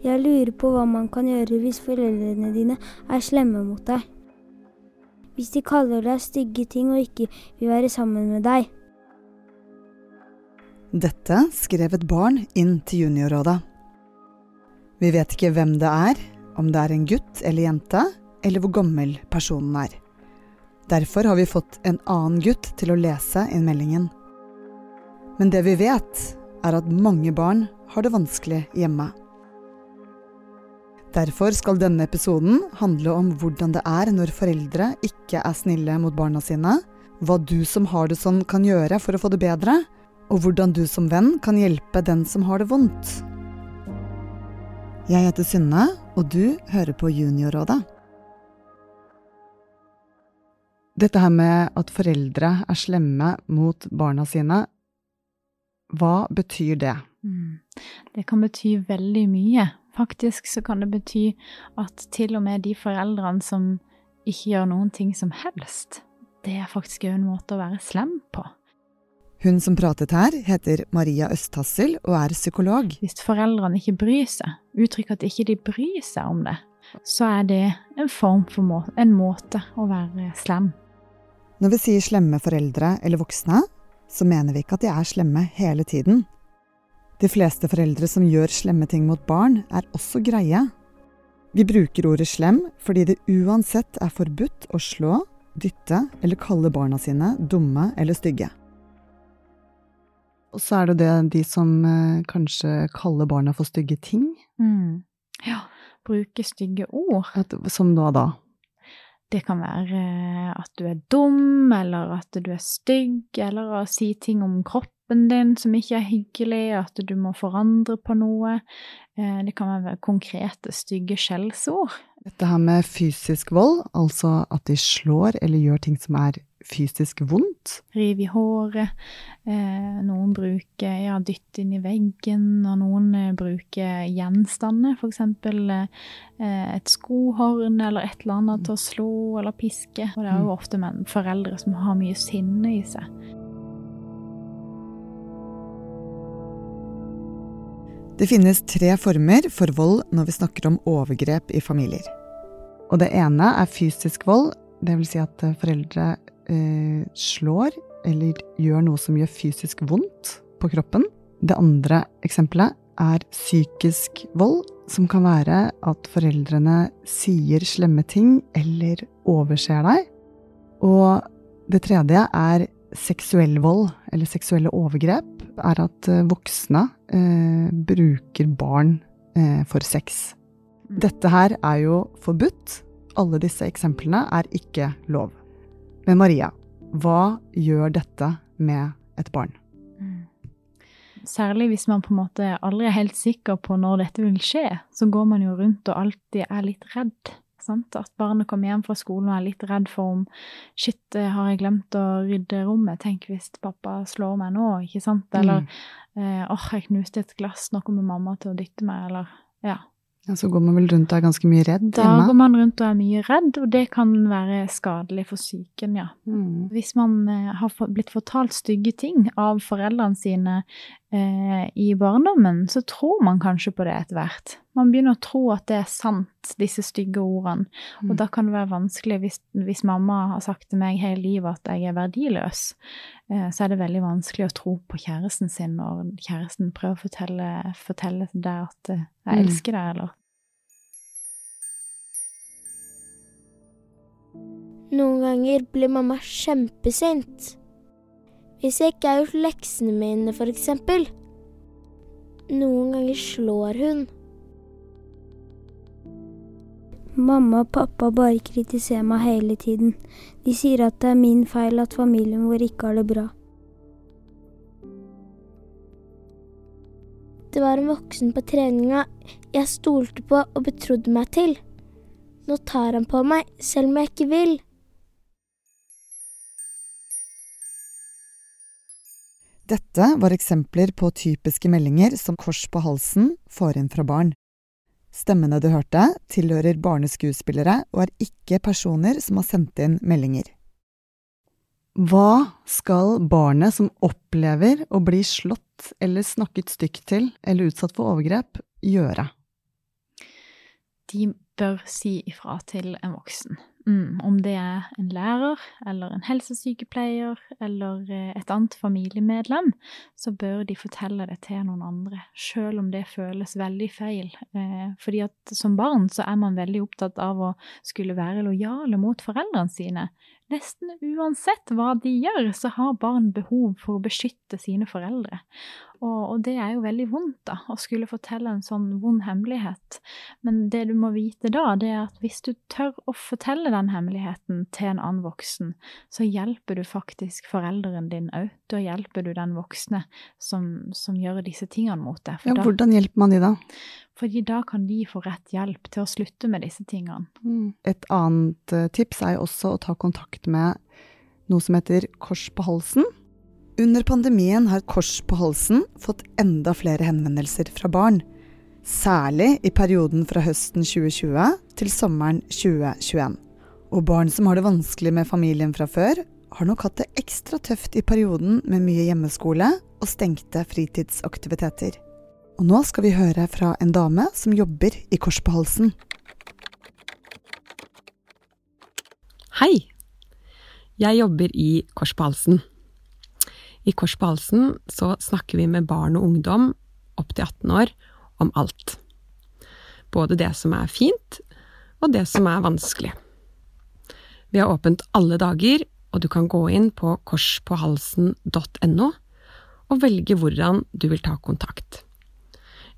Jeg lurer på hva man kan gjøre hvis foreldrene dine er slemme mot deg. Hvis de kaller deg stygge ting og ikke vil være sammen med deg. Dette skrev et barn inn til Juniorrådet. Vi vet ikke hvem det er, om det er en gutt eller jente, eller hvor gammel personen er. Derfor har vi fått en annen gutt til å lese innmeldingen. Men det vi vet, er at mange barn har det vanskelig hjemme. Derfor skal denne episoden handle om hvordan det er når foreldre ikke er snille mot barna sine, hva du som har det sånn kan gjøre for å få det bedre, og hvordan du som venn kan hjelpe den som har det vondt. Jeg heter Synne, og du hører på Juniorrådet. Dette her med at foreldre er slemme mot barna sine, hva betyr det? Mm. Det kan bety veldig mye. Faktisk så kan det bety at til og med de foreldrene som ikke gjør noen ting som helst, det er faktisk en måte å være slem på. Hun som pratet her, heter Maria Østhassel og er psykolog. Hvis foreldrene ikke bryr seg, uttrykker at ikke de bryr seg om det, så er det en form for må en måte å være slem. Når vi sier slemme foreldre eller voksne, så mener vi ikke at de er slemme hele tiden. De fleste foreldre som gjør slemme ting mot barn, er også greie. Vi bruker ordet slem fordi det uansett er forbudt å slå, dytte eller kalle barna sine dumme eller stygge. Og så er det det de som eh, kanskje kaller barna for stygge ting. Mm. Ja, bruke stygge ord. At, som da da? Det kan være eh, at du er dum, eller at du er stygg, eller å si ting om kroppen din som ikke er hyggelig, at du må forandre på noe. Eh, det kan være konkrete, stygge skjellsord. Dette her med fysisk vold, altså at de slår eller gjør ting som er fysisk vondt. Riv i håret. Eh, noen bruker ja, dytt inn i veggen, og noen eh, bruker gjenstander, f.eks. Et skohorn eller et eller annet til å slå eller piske. Og det er jo mm. ofte foreldre som har mye sinne i seg. Det finnes tre former for vold når vi snakker om overgrep i familier. Og det ene er fysisk vold, dvs. Si at foreldre eh, slår eller gjør noe som gjør fysisk vondt på kroppen. Det andre eksempelet er psykisk vold, som kan være at foreldrene sier slemme ting eller overser deg. Og det tredje er seksuell vold, eller seksuelle overgrep, er at eh, voksne eh, bruker barn eh, for sex. Mm. Dette her er jo forbudt. Alle disse eksemplene er ikke lov. Men Maria, hva gjør dette med et barn? Mm. Særlig hvis man på en måte aldri er helt sikker på når dette vil skje, så går man jo rundt og alltid er litt redd. Sant? At barnet kommer hjem fra skolen og er litt redd for om Shit, eh, har jeg glemt å rydde rommet? Tenk hvis pappa slår meg nå, ikke sant? Eller mm. eh, åh, jeg knuste et glass, nå kommer mamma til å dytte meg, eller ja. Ja, Så går man vel rundt og er ganske mye redd da hjemme? Går man rundt og er mye redd, og det kan være skadelig for psyken, ja. Mm. Hvis man eh, har blitt fortalt stygge ting av foreldrene sine i barndommen, så tror man kanskje på det etter hvert. Man begynner å tro at det er sant, disse stygge ordene. Mm. Og da kan det være vanskelig hvis, hvis, mamma har sagt til meg hele livet at jeg er verdiløs, eh, så er det veldig vanskelig å tro på kjæresten sin når kjæresten prøver å fortelle, fortelle deg at eh, 'jeg mm. elsker deg', eller Noen ganger blir mamma kjempesint. Hvis jeg ikke har gjort leksene mine, eksempel. Noen ganger slår hun. Mamma og pappa bare kritiserer meg hele tiden. De sier at det er min feil at familien vår ikke har det bra. Det var en voksen på treninga jeg stolte på og betrodde meg til. Nå tar han på meg, selv om jeg ikke vil. Dette var eksempler på typiske meldinger som Kors på halsen får inn fra barn. Stemmene du hørte, tilhører barneskuespillere og er ikke personer som har sendt inn meldinger. Hva skal barnet som opplever å bli slått eller snakket stygt til eller utsatt for overgrep, gjøre? de bør si ifra til en voksen. Mm, om det er en lærer eller en helsesykepleier eller eh, et annet familiemedlem, så bør de fortelle det til noen andre, selv om det føles veldig feil. Eh, fordi at som barn så er man veldig opptatt av å skulle være lojale mot foreldrene sine. Nesten uansett hva de gjør, så har barn behov for å beskytte sine foreldre. Og, og, det er jo veldig vondt, da, å skulle fortelle en sånn vond hemmelighet. Men det du må vite da, det er at hvis du tør å fortelle den hemmeligheten til en annen voksen, så hjelper du faktisk forelderen din òg. Da hjelper du den voksne som, som gjør disse tingene mot deg. ja, hvordan hjelper man de da? Fordi da kan de få rett hjelp til å slutte med disse tingene. Mm. Et annet eh, tips er jo også å ta kontakt med noe som heter Kors på halsen under pandemien har Kors på halsen fått enda flere henvendelser fra barn. Særlig i perioden fra høsten 2020 til sommeren 2021. Og barn som har det vanskelig med familien fra før, har nok hatt det ekstra tøft i perioden med mye hjemmeskole og stengte fritidsaktiviteter. Og nå skal vi høre fra en dame som jobber i Kors på halsen. Hei! Jeg jobber i Kors på halsen. I Kors på halsen så snakker vi med barn og ungdom opp til 18 år om alt. Både det som er fint, og det som er vanskelig. Vi har åpent alle dager, og du kan gå inn på korspåhalsen.no og velge hvordan du vil ta kontakt.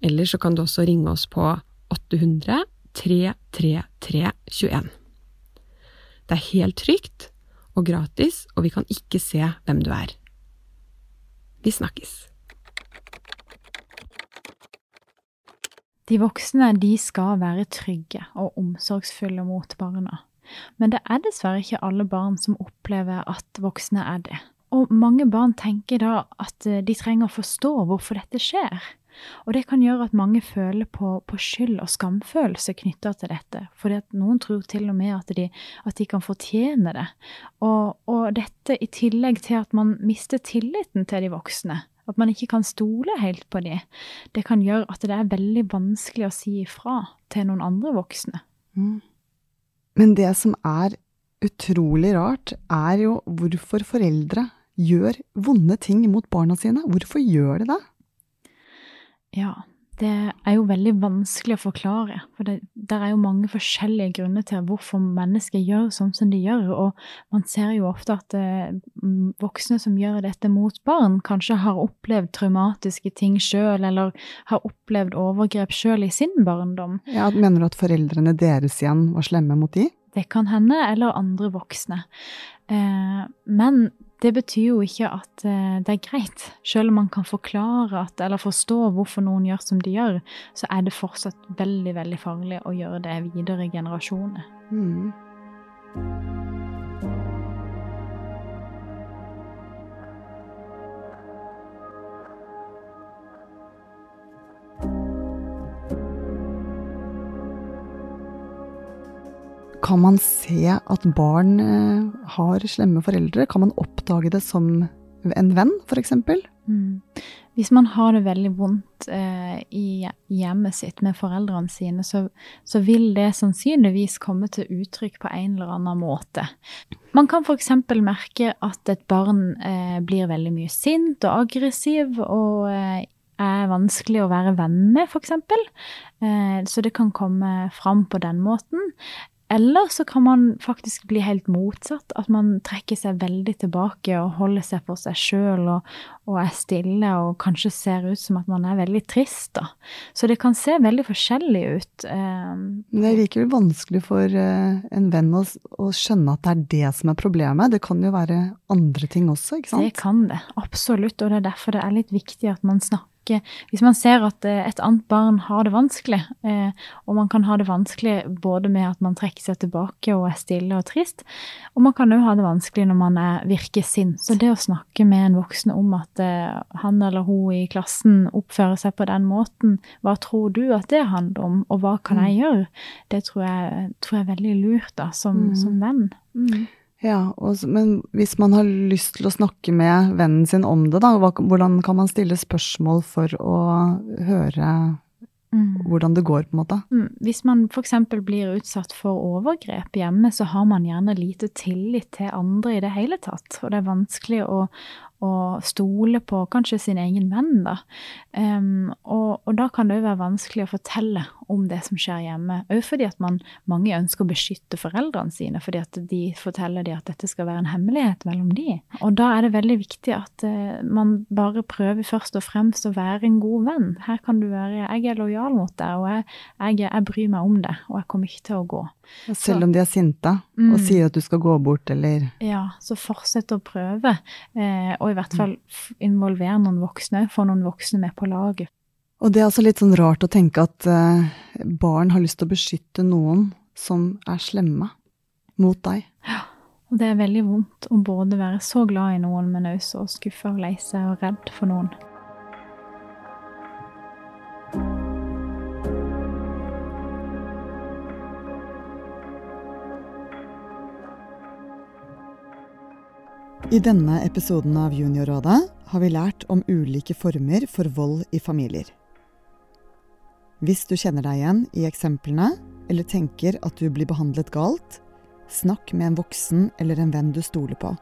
Eller så kan du også ringe oss på 800 333 21. Det er helt trygt og gratis, og vi kan ikke se hvem du er. Vi snakkes. De voksne de skal være trygge og omsorgsfulle mot barna. Men det er dessverre ikke alle barn som opplever at voksne er det. Og mange barn tenker da at eh, de trenger å forstå hvorfor dette skjer. Og det kan gjøre at mange føler på, på skyld og skamfølelse knytta til dette. For noen tror til og med at de, at de kan fortjene det. Og, og, dette i tillegg til at man mister tilliten til de voksne. At man ikke kan stole helt på dem. Det kan gjøre at det er veldig vanskelig å si ifra til noen andre voksne. Mm. Men det som er utrolig rart, er jo hvorfor foreldre gjør vonde ting mot barna sine. Hvorfor gjør de det? Ja, det er jo veldig vanskelig å forklare. For det der er jo mange forskjellige grunner til hvorfor mennesker gjør sånn som de gjør. Og man ser jo ofte at eh, voksne som gjør dette mot barn, kanskje har opplevd traumatiske ting sjøl, eller har opplevd overgrep sjøl i sin barndom. Ja, Mener du at foreldrene deres igjen var slemme mot de? Det kan hende, eller andre voksne. Eh, men det betyr jo ikke at eh, det er greit. Selv om man kan forklare at, eller forstå hvorfor noen gjør som de gjør, så er det fortsatt veldig, veldig farlig å gjøre det videre i generasjoner. Mm. Kan man se at barn eh, har slemme foreldre? Kan man oppdage det som en venn, f.eks.? Mm. Hvis man har det veldig vondt eh, i hjemmet sitt med foreldrene sine, så, så, vil det sannsynligvis komme til uttrykk på en eller annen måte. Man kan f.eks. merke at et barn eh, blir veldig mye sint og aggressiv og eh, er vanskelig å være venn med, f.eks. Eh, så det kan komme fram på den måten. Eller så kan man faktisk bli helt motsatt. At man trekker seg veldig tilbake og holder seg for seg sjøl og, og, er stille og kanskje ser ut som at man er veldig trist. da. Så det kan se veldig forskjellig ut. Men det er likevel vanskelig for eh, en venn å, å, skjønne at det er det som er problemet. Det kan jo være andre ting også, ikke sant? Det kan det, absolutt. Og det er derfor det er litt viktig at man snakker hvis man ser at eh, et annet barn har det vanskelig, eh, og man kan ha det vanskelig både med at man trekker seg tilbake og er stille og trist, og man kan òg ha det vanskelig når man er, virker sint. Så det å snakke med en voksen om at eh, han eller hun i klassen oppfører seg på den måten, hva tror du at det handler om, og hva kan jeg mm. gjøre, det tror jeg, tror jeg er veldig lurt da, som, mm. som venn. Mm. Ja, og, Men hvis man har lyst til å snakke med vennen sin om det, da, hvordan kan man stille spørsmål for å høre mm. hvordan det går, på en måte. Mm. Hvis man f.eks. blir utsatt for overgrep hjemme, så har man gjerne lite tillit til andre i det hele tatt. Og det er vanskelig å, og stole på kanskje sin egen venn. Da. Um, og, og, da kan det òg være vanskelig å fortelle om det som skjer hjemme. Òg fordi at man, mange ønsker å beskytte foreldrene sine, fordi at de forteller de at dette skal være en hemmelighet mellom de. Og da er det veldig viktig at uh, man bare prøver først og fremst å være en god venn. Her kan du være Jeg er lojal mot deg, og jeg, jeg, jeg bryr meg om det, og jeg kommer ikke til å gå. Selv om de er sinte mm. og sier at du skal gå bort, eller Ja, så fortsett å prøve. Eh, og i hvert fall involvere noen voksne, få noen voksne med på laget. Og det er altså litt sånn rart å tenke at eh, barn har lyst til å beskytte noen som er slemme mot deg. Ja, og det er veldig vondt å både være så glad i noen, men også skuffa og lei seg og redd for noen. I denne episoden av Juniorrådet har vi lært om ulike former for vold i familier. Hvis du kjenner deg igjen i eksemplene, eller tenker at du blir behandlet galt, snakk med en voksen eller en venn du stoler på.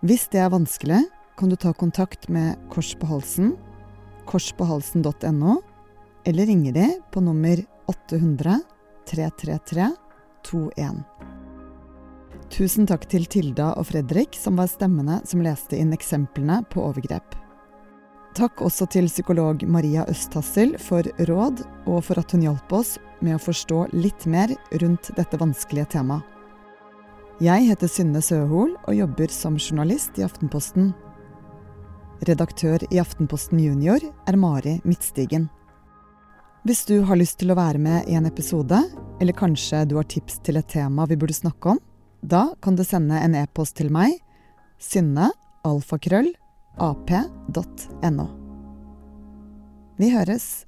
Hvis det er vanskelig, kan du ta kontakt med Kors på halsen, korspåhalsen.no, eller ringe de på nummer 800 333 21. Tusen takk til Tilda og Fredrik, som var stemmene som leste inn eksemplene på overgrep. Takk også til psykolog Maria Østhassel for råd, og for at hun hjalp oss med å forstå litt mer rundt dette vanskelige temaet. Jeg heter Synne Søhol og jobber som journalist i Aftenposten. Redaktør i Aftenposten Junior er Mari Midtstigen. Hvis du har lyst til å være med i en episode, eller kanskje du har tips til et tema vi burde snakke om, da kan du sende en e-post til meg, synne, alfakrøll, ap.no. Vi høres.